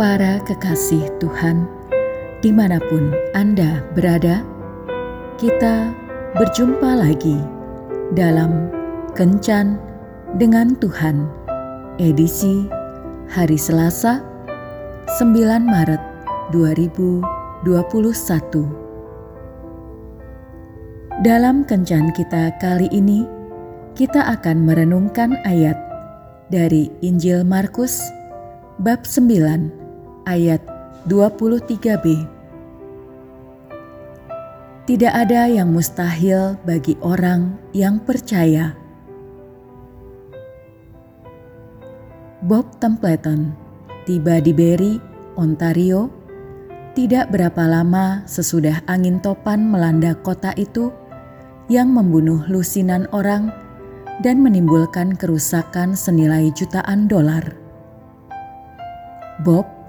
Para kekasih Tuhan, di mana pun Anda berada, kita berjumpa lagi dalam Kencan dengan Tuhan, edisi hari Selasa, 9 Maret 2021. Dalam Kencan kita kali ini, kita akan merenungkan ayat dari Injil Markus bab 9 ayat 23b. Tidak ada yang mustahil bagi orang yang percaya. Bob Templeton tiba di Barrie, Ontario, tidak berapa lama sesudah angin topan melanda kota itu yang membunuh lusinan orang dan menimbulkan kerusakan senilai jutaan dolar. Bob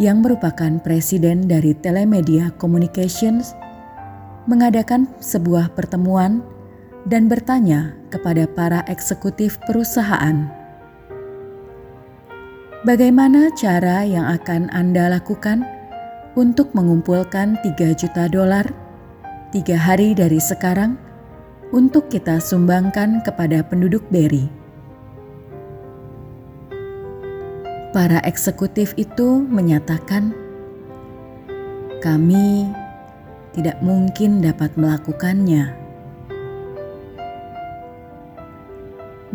yang merupakan presiden dari Telemedia Communications, mengadakan sebuah pertemuan dan bertanya kepada para eksekutif perusahaan, "Bagaimana cara yang akan Anda lakukan untuk mengumpulkan 3 juta dolar tiga hari dari sekarang untuk kita sumbangkan kepada penduduk Berry?" Para eksekutif itu menyatakan, "Kami tidak mungkin dapat melakukannya."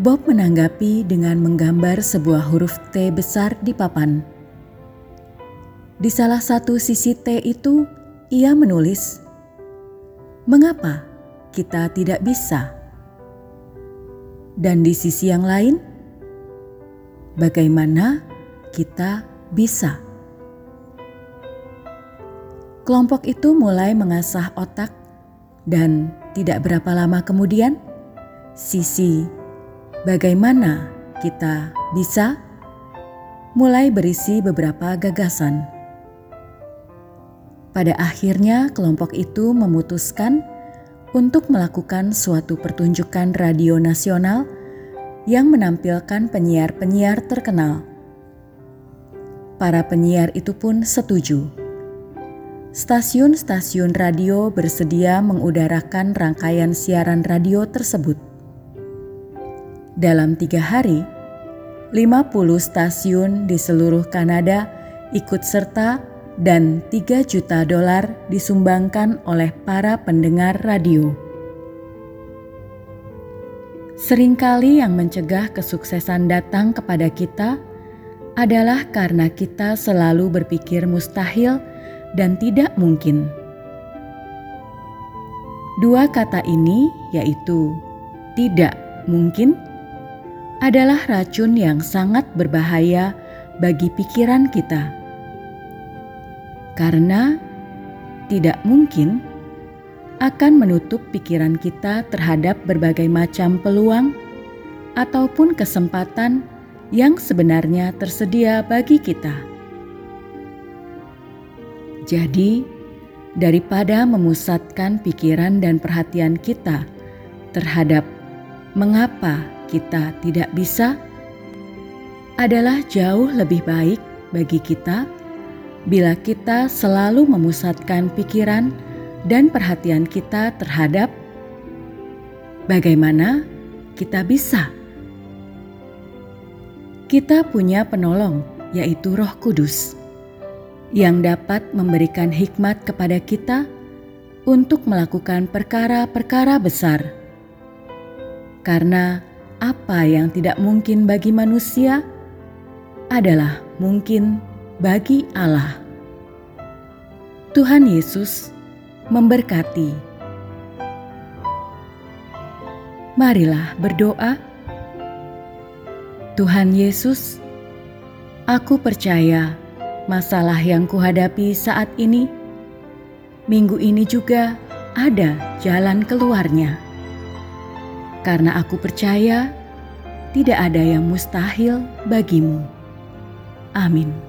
Bob menanggapi dengan menggambar sebuah huruf T besar di papan. Di salah satu sisi T itu, ia menulis, "Mengapa kita tidak bisa?" Dan di sisi yang lain, bagaimana kita bisa. Kelompok itu mulai mengasah otak, dan tidak berapa lama kemudian, sisi bagaimana kita bisa mulai berisi beberapa gagasan. Pada akhirnya, kelompok itu memutuskan untuk melakukan suatu pertunjukan radio nasional yang menampilkan penyiar-penyiar terkenal Para penyiar itu pun setuju. Stasiun-stasiun radio bersedia mengudarakan rangkaian siaran radio tersebut. Dalam tiga hari, 50 stasiun di seluruh Kanada ikut serta dan 3 juta dolar disumbangkan oleh para pendengar radio. Seringkali yang mencegah kesuksesan datang kepada kita adalah karena kita selalu berpikir mustahil dan tidak mungkin. Dua kata ini, yaitu "tidak mungkin", adalah racun yang sangat berbahaya bagi pikiran kita, karena tidak mungkin akan menutup pikiran kita terhadap berbagai macam peluang ataupun kesempatan yang sebenarnya tersedia bagi kita. Jadi, daripada memusatkan pikiran dan perhatian kita terhadap mengapa kita tidak bisa, adalah jauh lebih baik bagi kita bila kita selalu memusatkan pikiran dan perhatian kita terhadap bagaimana kita bisa kita punya penolong, yaitu Roh Kudus, yang dapat memberikan hikmat kepada kita untuk melakukan perkara-perkara besar. Karena apa yang tidak mungkin bagi manusia adalah mungkin bagi Allah. Tuhan Yesus memberkati. Marilah berdoa. Tuhan Yesus, aku percaya masalah yang kuhadapi saat ini, minggu ini juga ada jalan keluarnya. Karena aku percaya tidak ada yang mustahil bagimu. Amin.